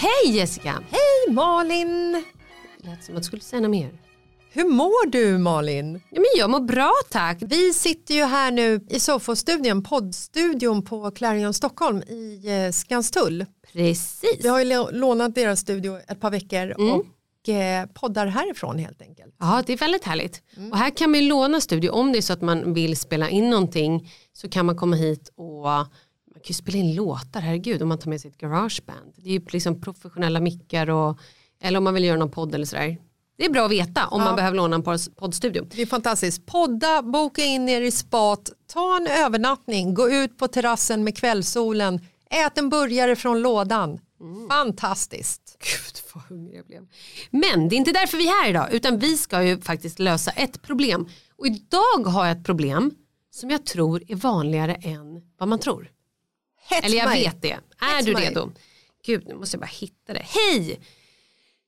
Hej Jessica! Hej, Malin! Lät som att du skulle säga något mer. Hur mår du, Malin? Ja, men jag mår bra tack. Vi sitter ju här nu i Sofo-studion, poddstudion på Clarion Stockholm i eh, Skanstull. Precis. Vi har ju lå- lånat deras studio ett par veckor och eh, poddar härifrån helt enkelt. Ja, det är väldigt härligt. Och här kan man ju låna studio om det är så att man vill spela in någonting så kan man komma hit och man kan ju spela in låtar, herregud, om man tar med sitt garageband. Det är ju liksom professionella mickar och eller om man vill göra någon podd eller sådär. Det är bra att veta om man behöver låna en podd- poddstudio. Det är fantastiskt. Podda, boka in er i spat, ta en övernattning, gå ut på terrassen med kvällssolen, ät en burgare från lådan. Fantastiskt. Gud vad hungrig jag blev. Men det är inte därför vi är här idag utan vi ska ju faktiskt lösa ett problem. Och idag har jag ett problem som jag tror är vanligare än vad man tror. Hett Eller jag vet det. Är Hets du redo? Gud nu måste jag bara hitta det. Hej!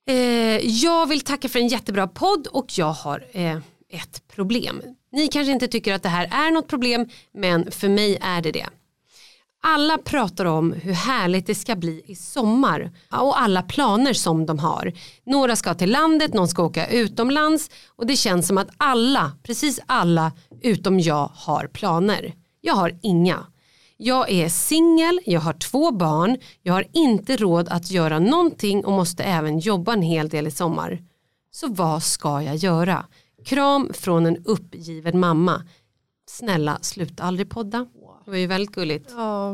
Eh, jag vill tacka för en jättebra podd och jag har eh, ett problem. Ni kanske inte tycker att det här är något problem men för mig är det det. Alla pratar om hur härligt det ska bli i sommar och alla planer som de har. Några ska till landet, någon ska åka utomlands och det känns som att alla, precis alla utom jag har planer. Jag har inga. Jag är singel, jag har två barn, jag har inte råd att göra någonting och måste även jobba en hel del i sommar. Så vad ska jag göra? Kram från en uppgiven mamma. Snälla sluta aldrig podda. Det var ju väldigt gulligt. Ja.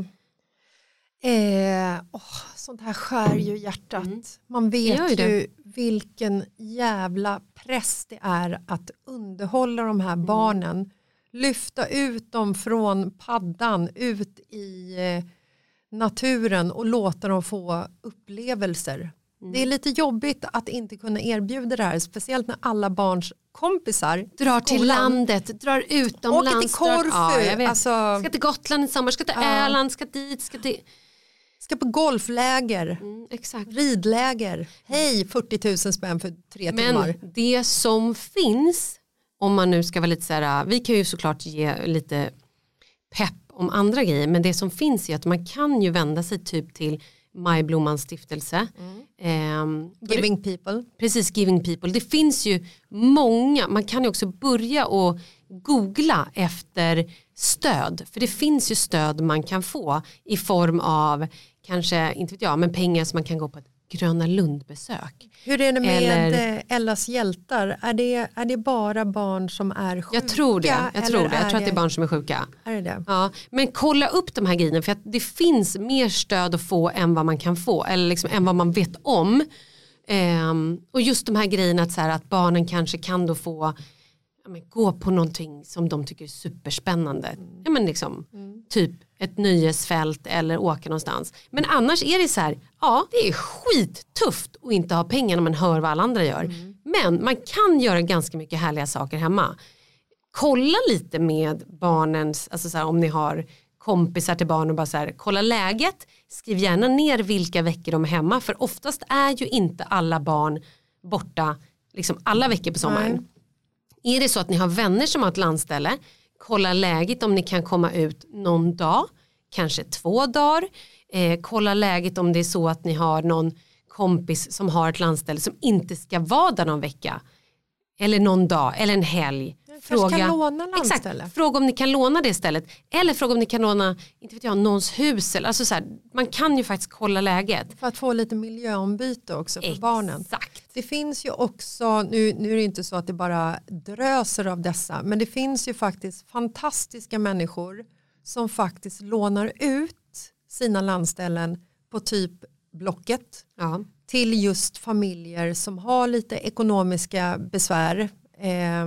Eh, åh, sånt här skär ju hjärtat. Man gör ju vet ju vilken jävla press det är att underhålla de här barnen. Lyfta ut dem från paddan ut i eh, naturen och låta dem få upplevelser. Det är lite jobbigt att inte kunna erbjuda det här, speciellt när alla barns kompisar Drar till skolan landet, drar utomlands. Åker till drar- Korfu, Ja, jag vet. alltså- Ska till Gotland i sommar, ska till Ja. Öland, ska dit, ska till... ska på golfläger. Mm. Ridläger, hej 40 000 spänn för tre timmar. Men det som finns, om man nu ska vara lite så här, vi kan ju såklart ge lite pepp om andra grejer, men det som finns är att man kan ju vända sig typ till Majblommans stiftelse. Och det- Giving people. Precis, Giving People. Det finns ju många, man kan ju också börja och googla efter stöd. För det finns ju stöd man kan få i form av kanske, inte vet jag, men pengar som man kan gå på ett Gröna Lund-besök. Hur är det med Eller- Ellas hjältar? Är det, är det bara barn som är sjuka? Jag tror det, jag, tror det. jag tror att det är barn som är sjuka. Är det det? Ja, men kolla upp de här grejerna för att det finns mer stöd att få än vad man kan få eller liksom än vad man vet om. Ehm, och just de här grejerna att, så här, att barnen kanske kan då få ja, men, gå på någonting som de tycker är superspännande. Ja, men liksom, Typ ett nöjesfält eller åka någonstans. Men annars är det så här, ja det är skittufft att inte ha pengar när man hör vad alla andra gör. Men man kan göra ganska mycket härliga saker hemma kolla lite med barnens, alltså så här, om ni har kompisar till barn och bara så här, kolla läget, skriv gärna ner vilka veckor de är hemma för oftast är ju inte alla barn borta liksom alla veckor på sommaren. Är det så att ni har vänner som har ett landställe, kolla läget om ni kan komma ut någon dag, kanske två dagar. Eh, kolla läget om det är så att ni har någon kompis som har ett landställe som inte ska vara där någon vecka. Eller någon dag, eller en helg. kanske kan låna landställe. Exakt, fråga om ni kan låna det stället. Eller fråga om ni kan låna, inte vet jag, någons hus. Eller, alltså så här, man kan ju faktiskt kolla läget. För att få lite miljöombyte också för barnen. Exakt. Det finns ju också, nu, nu är det inte så att det bara dröser av dessa, men det finns ju faktiskt fantastiska människor som faktiskt lånar ut sina landställen på typ Blocket Ja. Till just familjer som har lite ekonomiska besvär eh,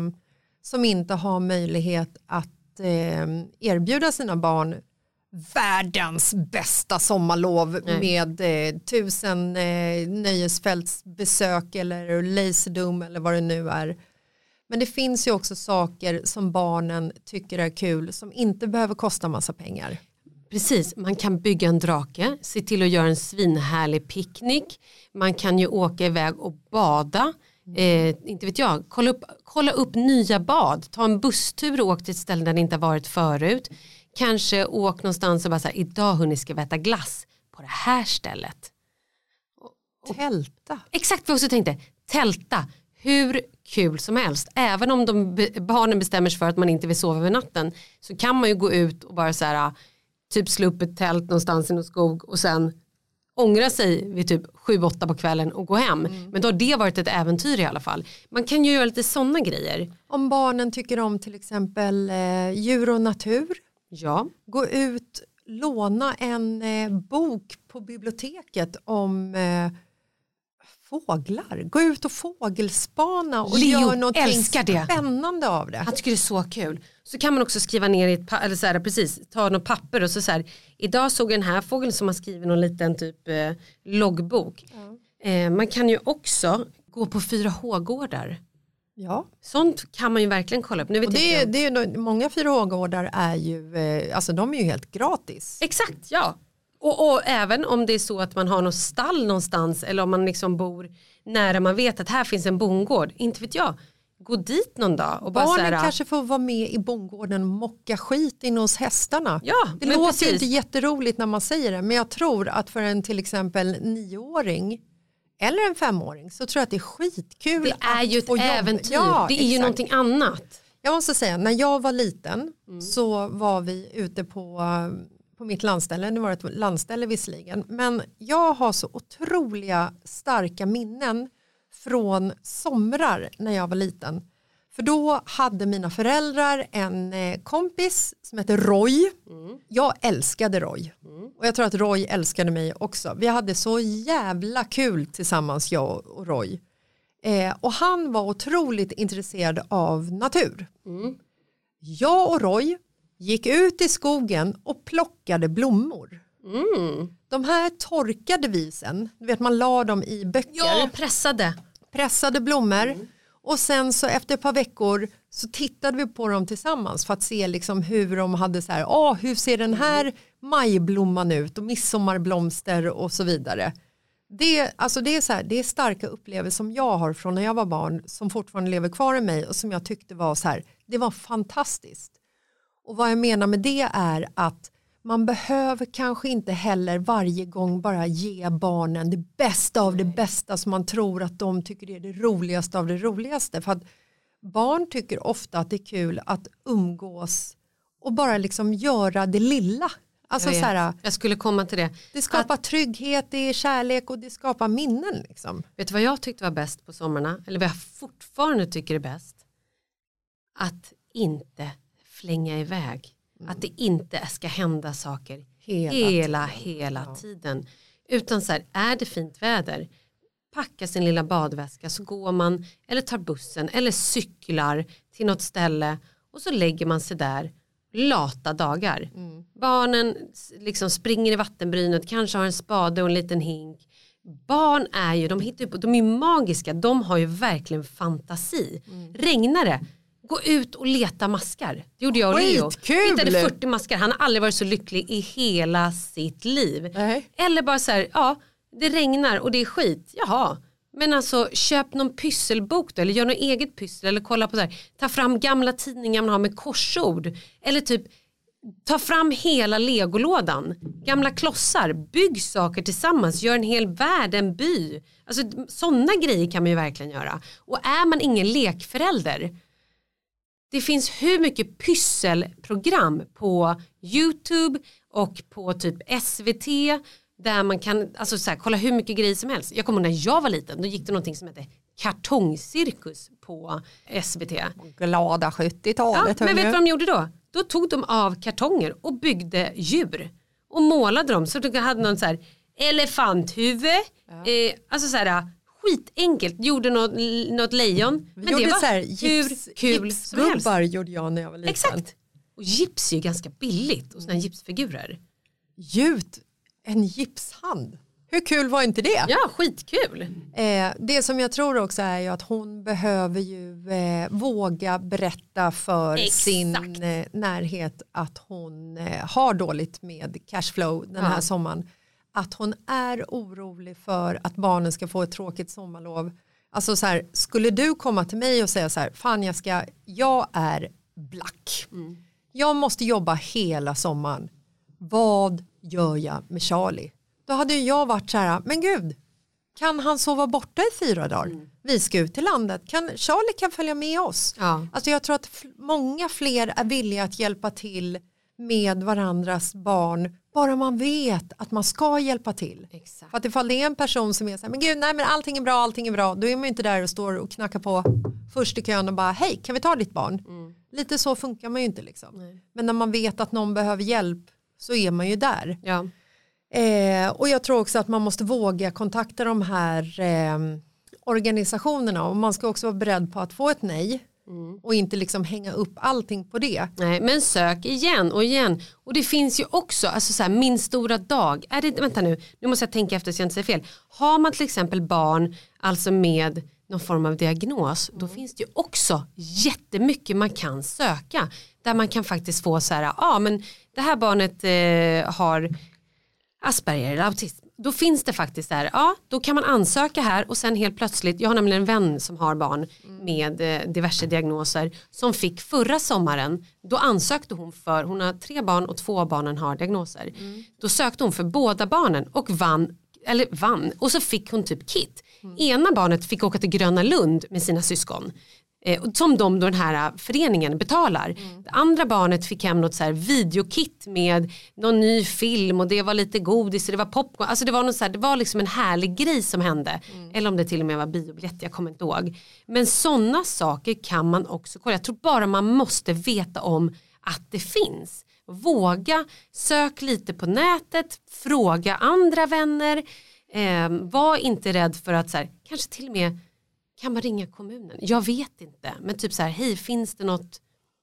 som inte har möjlighet att eh, erbjuda sina barn världens bästa sommarlov Nej. med eh, tusen eh, nöjesfältsbesök eller laserdom eller vad det nu är. Men det finns ju också saker som barnen tycker är kul som inte behöver kosta massa pengar. Precis, man kan bygga en drake, se till att göra en svinhärlig picknick. Man kan ju åka iväg och bada. Eh, inte vet jag, kolla upp, kolla upp nya bad. Ta en busstur och åk till ett ställe där ni inte har varit förut. Kanske åk någonstans och bara så här, idag hörni ska vi äta glass på det här stället. Tälta. Exakt vad jag också tänkte, tälta. Hur kul som helst. Även om de, barnen bestämmer sig för att man inte vill sova över natten så kan man ju gå ut och bara så här, typ slå upp ett tält någonstans i någon skog och sen ångra sig vid typ 7-8 på kvällen och gå hem. Men då har det varit ett äventyr i alla fall. Man kan ju göra lite sådana grejer. Om barnen tycker om till exempel eh, djur och natur Ja, gå ut, låna en eh, bok på biblioteket om eh, fåglar. Gå ut och fågelspana och Leo gör något älskar det. spännande av det. han tycker det är så kul. Så kan man också skriva ner i ett eller så här, precis, ta något papper och så, så här, idag såg jag den här fågeln som har skrivit någon liten typ eh, loggbok. Eh, man kan ju också gå på 4H-gårdar. Ja. Sånt kan man ju verkligen kolla upp. Nu vet det, är, jag. det är, många 4H-gårdar är ju, eh, alltså de är ju helt gratis. Exakt, ja. Och, och även om det är så att man har något stall någonstans eller om man liksom bor nära man vet att här finns en bondgård. Inte vet jag. Gå dit någon dag och bara Barnen här, kanske får vara med i bondgården och mocka skit inne hos hästarna. Ja, det låter precis. inte jätteroligt när man säger det men jag tror att för en till exempel nioåring eller en femåring så tror jag att det är skitkul Det är ju ett äventyr. Ja, det är ju exakt. någonting annat. Jag måste säga, när jag var liten så var vi ute på, på mitt landställe, nu var det ett landställe visserligen, men jag har så otroliga starka minnen från somrar när jag var liten. För då hade mina föräldrar en eh, kompis som hette Roy. Jag älskade Roy. Och jag tror att Roy älskade mig också. Vi hade så jävla kul tillsammans jag och Roy. Eh, och han var otroligt intresserad av natur. Jag och Roy gick ut i skogen och plockade blommor. De här torkade vi sen, du vet man la dem i böcker Ja, pressade. pressade blommor och sen så efter ett par veckor så tittade vi på dem tillsammans för att se liksom hur de hade så här, ah, hur ser den här majblomman ut och midsommarblomster och så vidare. Det, alltså det, är så här, det är starka upplevelser som jag har från när jag var barn som fortfarande lever kvar i mig och som jag tyckte var så här, det var fantastiskt. Och vad jag menar med det är att man behöver kanske inte heller varje gång bara ge barnen det bästa av det bästa som man tror att de tycker är det roligaste av det roligaste. För att barn tycker ofta att det är kul att umgås och bara liksom göra det lilla. Alltså Jag så här, Jag skulle komma till det. det skapar trygghet, det är kärlek och det skapar minnen. Liksom. Vet du vad jag tyckte var bäst på sommarna? Eller vad jag fortfarande tycker är bäst? Att inte flänga iväg. Att det inte ska hända saker Hela hela, hela, tiden. Utan så här, är det fint väder, packa sin lilla badväska så går man eller tar bussen eller cyklar till något ställe och så lägger man sig där lata dagar. Barnen s- liksom springer i vattenbrynet, kanske har en spade och en liten hink. Barn är ju, de, hittar de är magiska, de har ju verkligen fantasi. Regnar det, gå ut och leta maskar. Det gjorde jag och Leo. Skitkul! Hittade 40 maskar, han har aldrig varit så lycklig i hela sitt liv. Nej. Eller bara så här, ja det regnar och det är skit, jaha. Men alltså köp någon pysselbok då, eller gör något eget pyssel eller kolla på så här, ta fram gamla tidningar man har med korsord. Eller typ ta fram hela legolådan, gamla klossar, bygg saker tillsammans, gör en hel värld, en by. Alltså sådana grejer kan man ju verkligen göra. Och är man ingen lekförälder, det finns hur mycket pysselprogram på YouTube och på typ SVT där man kan alltså så här, kolla hur mycket grejer som helst. Jag kommer ihåg när jag var liten, då gick det någonting som hette kartongcirkus på SVT. Glada 70-talet. Ja, men vet du vad de gjorde då? Då tog de av kartonger och byggde djur och målade dem så de hade någon så här elefanthuvud, eh, alltså så här skitenkelt, gjorde något, något lejon. Vi Men gjorde det var så här, hur gips, kul som helst. gjorde jag när jag var liten. Exakt. Och gips är ju ganska billigt och sådana gipsfigurer. Gjut en gipshand. Hur kul var inte det? Ja, skitkul. Eh, det som jag tror också är ju att hon behöver ju eh, våga berätta för Exakt. sin eh, närhet att hon eh, har dåligt med cashflow den här Ja. sommaren. Att hon är orolig för att barnen ska få ett tråkigt sommarlov. Alltså så här, skulle du komma till mig och säga så här, fan jag ska, jag är black. Jag måste jobba hela sommaren. Vad gör jag med Charlie? Då hade jag varit så här, men gud, kan han sova borta i fyra dagar? Vi ska ut till landet, kan, Charlie kan följa med oss. Ja. Alltså jag tror att många fler är villiga att hjälpa till med varandras barn, bara man vet att man ska hjälpa till. Exakt. För att ifall det är en person som är så här, men gud, nej men allting är bra, allting är bra, då är man ju inte där och står och knackar på först i kön och bara, hej, kan vi ta ditt barn? Lite så funkar man ju inte liksom. Men när man vet att någon behöver hjälp så är man ju där. Ja. Eh, och jag tror också att man måste våga kontakta de här eh, organisationerna och man ska också vara beredd på att få ett nej och inte liksom hänga upp allting på det. Nej, men sök igen och igen. Och det finns ju också, alltså så här, min stora dag, är det, vänta nu, nu måste jag tänka efter så jag inte säger fel. Har man till exempel barn, alltså med någon form av diagnos, då finns det ju också jättemycket man kan söka. Där man kan faktiskt få så här, ja ah, men det här barnet eh, har Asperger eller autism. Då finns det faktiskt där, ja då kan man ansöka här och sen helt plötsligt, jag har nämligen en vän som har barn med eh, diverse diagnoser som fick förra sommaren, då ansökte hon för, hon har tre barn och två av barnen har diagnoser. Då sökte hon för båda barnen och vann, eller vann, och så fick hon typ kit. Ena barnet fick åka till Gröna Lund med sina syskon. Eh, som de då den här eh, föreningen betalar. Mm. Det andra barnet fick hem något så här videokit med någon ny film och det var lite godis och det var popcorn. Alltså det var, något så här, det var liksom en härlig grej som hände. Mm. Eller om det till och med var biobiljett, jag kommer inte ihåg. Men sådana saker kan man också kolla. Jag tror bara man måste veta om att det finns. Våga, sök lite på nätet, fråga andra vänner. Eh, var inte rädd för att så här, kanske till och med kan man ringa kommunen? Jag vet inte. Men typ så här, hej finns det något?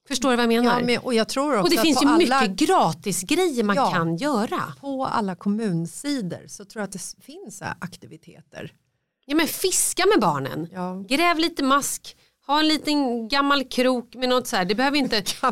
Förstår du vad jag menar? Ja, men, och jag tror också och det finns ju alla, mycket gratis grejer man Ja. kan göra. på alla kommunsidor så tror jag att det finns aktiviteter. Ja men fiska med barnen. Ja. Gräv lite mask. Ha en liten gammal krok med något så här. Det behöver inte.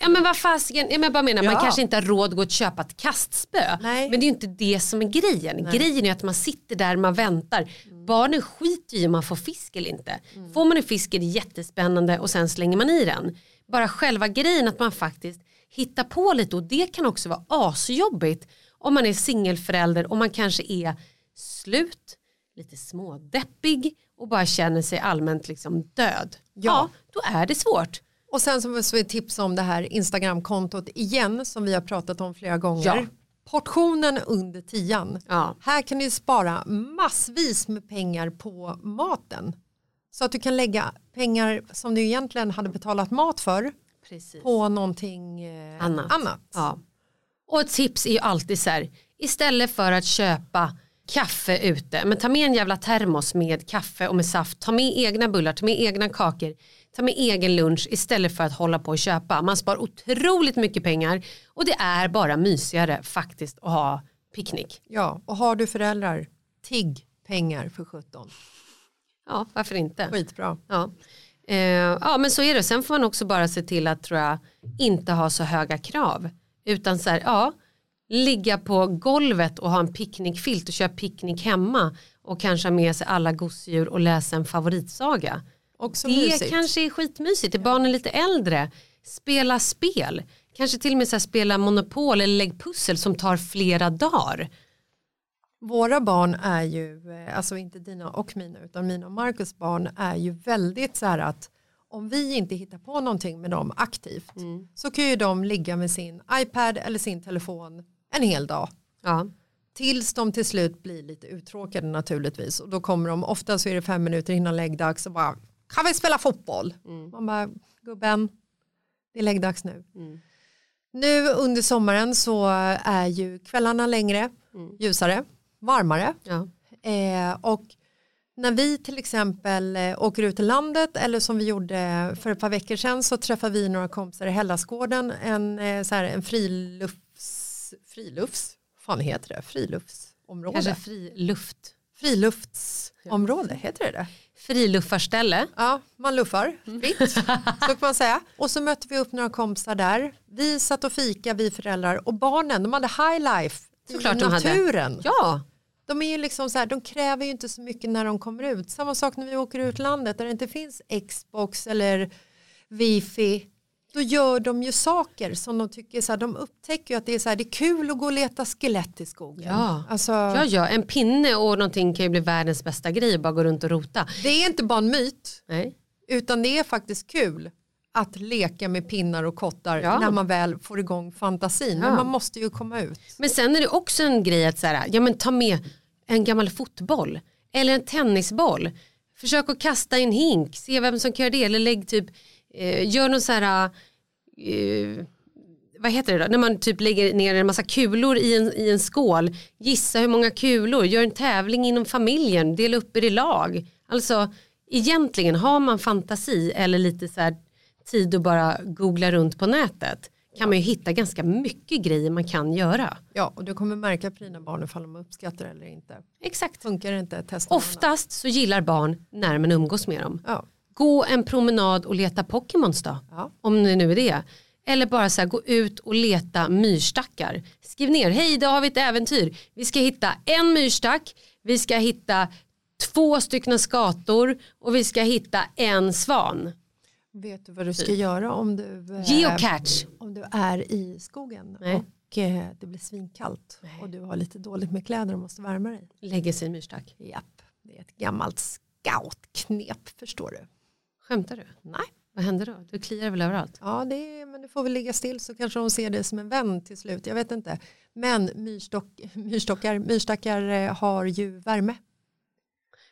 Ja men vad fasiken. Ja, men jag bara menar man Ja. kanske inte har råd att gå och köpa ett kastspö. Nej. Men det är ju inte det som är grejen. Grejen är att man sitter där man väntar. Barnen skiter i om man får fisk eller inte. Får man en fisk är det jättespännande och sen slänger man i den. Bara själva grejen att man faktiskt hittar på lite och det kan också vara asjobbigt om man är singelförälder och man kanske är slut, lite smådeppig och bara känner sig allmänt liksom död. Ja, då är det svårt. Och sen så måste vi tipsa om det här Instagramkontot igen som vi har pratat om flera gånger. Ja. Portionen under tian. Ja. Här kan du spara massvis med pengar på maten. Så att du kan lägga pengar som du egentligen hade betalat mat för Precis. på någonting eh, annat. annat. Ja. Och ett tips är ju alltid så här, istället för att köpa kaffe ute, men ta med en jävla termos med kaffe och med saft, ta med egna bullar, ta med egna kakor, ta med egen lunch istället för att hålla på och köpa. Man spar otroligt mycket pengar och det är bara mysigare faktiskt att ha picknick. Ja, och har du föräldrar, tigg pengar för 17. Ja, varför inte? Skitbra. Ja. Eh, ja men så är det. Sen får man också bara se till att tror jag, inte ha så höga krav. Utan så här, ja, ligga på golvet och ha en picknickfilt och köra picknick hemma och kanske ha med sig alla gosedjur och läsa en favoritsaga. Också det mysigt. kanske är skitmysigt. Är barnen lite äldre, spela spel. Kanske till och med så spela monopol eller lägg pussel som tar flera dagar. Våra barn är ju, eh, alltså inte dina och mina utan mina och Marcus barn är ju väldigt så här att om vi inte hittar på någonting med dem aktivt så kan ju de ligga med sin iPad eller sin telefon en hel dag. Ja. Tills de till slut blir lite uttråkade naturligtvis och då kommer de, ofta så är det fem minuter innan läggdags och bara kan vi spela fotboll? Man bara gubben, det är läggdags nu. Nu under sommaren så är ju kvällarna längre, ljusare, varmare. Ja. Eh, och när vi till exempel eh, åker ut i landet eller som vi gjorde för ett par veckor sedan så träffar vi några kompisar i Hellasgården en, eh, så här, en frilufts, frilufts, fan heter det, friluftsområde. Kanske fri luft. Friluftsområde, heter det det? Friluffarställe. Ja, man luffar fritt, så kan man säga. Och så mötte vi upp några kompisar där. Vi satt och fika, vi föräldrar och barnen, de hade high life Såklart i de naturen. Ja, De är ju liksom så här, de kräver ju inte så mycket när de kommer ut. Samma sak när vi åker ut landet där det inte finns Xbox eller wifi. Då gör de ju saker som de tycker så här, de upptäcker ju att det är så här, det är kul att gå och leta skelett i skogen. Ja. Alltså, Ja, ja, en pinne och någonting kan ju bli världens bästa grej, bara gå runt och rota. Det är inte bara en myt Nej. utan det är faktiskt kul att leka med pinnar och kottar Ja. när man väl får igång fantasin. Men Ja. man måste ju komma ut. Men sen är det också en grej att så här, ja, men ta med en gammal fotboll eller en tennisboll. Försök att kasta i en hink, se vem som kan göra det. Eller lägg typ, eh, gör någon så här, eh, vad heter det då? När man typ lägger ner en massa kulor i en, i en skål. Gissa hur många kulor, gör en tävling inom familjen, dela upp er i lag. Alltså egentligen har man fantasi eller lite så här tid att bara googla runt på nätet kan man ju hitta ganska mycket grejer man kan göra. Ja, och du kommer märka på dina barn ifall de uppskattar det eller inte. Exakt. Funkar det inte, testa annat. Oftast så gillar barn när man umgås med dem. Ja. Gå en promenad och leta Pokémons då. Ja. Om det nu är det. Eller bara så här, gå ut och leta myrstackar. Skriv ner, hej idag har vi ett äventyr. Vi ska hitta en myrstack, vi ska hitta två stycken skator och vi ska hitta en svan. Vet du vad du ska göra om du, eh, Geocache. om du är i skogen Nej. och eh, det blir svinkallt och du har lite dåligt med kläder och måste värma dig? Lägger sig i myrstack. Japp, det är ett gammalt scoutknep förstår du. Skämtar du? Nej. Vad händer då? Du kliar väl överallt? Ja, det är, men du får väl ligga still så kanske de ser dig som en vän till slut. Jag vet inte. Men myrstock, myrstockar, myrstackar eh, har ju värme.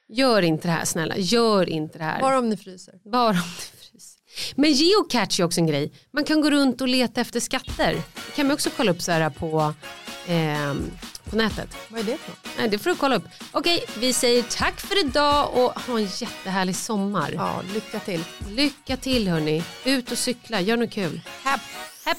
Gör inte det här snälla, gör inte det här. Bara om ni fryser. Bara om det fryser. Men geocache är också en grej. Man kan gå runt och leta efter skatter. Det kan man också kolla upp så här på, ehm, på nätet. Vad är det för något? Nej, det får du kolla upp. Okej, vi säger tack för idag och ha en jättehärlig sommar. Ja, lycka till. Lycka till hörni. Ut och cykla, gör något kul. Häpp. Hepp.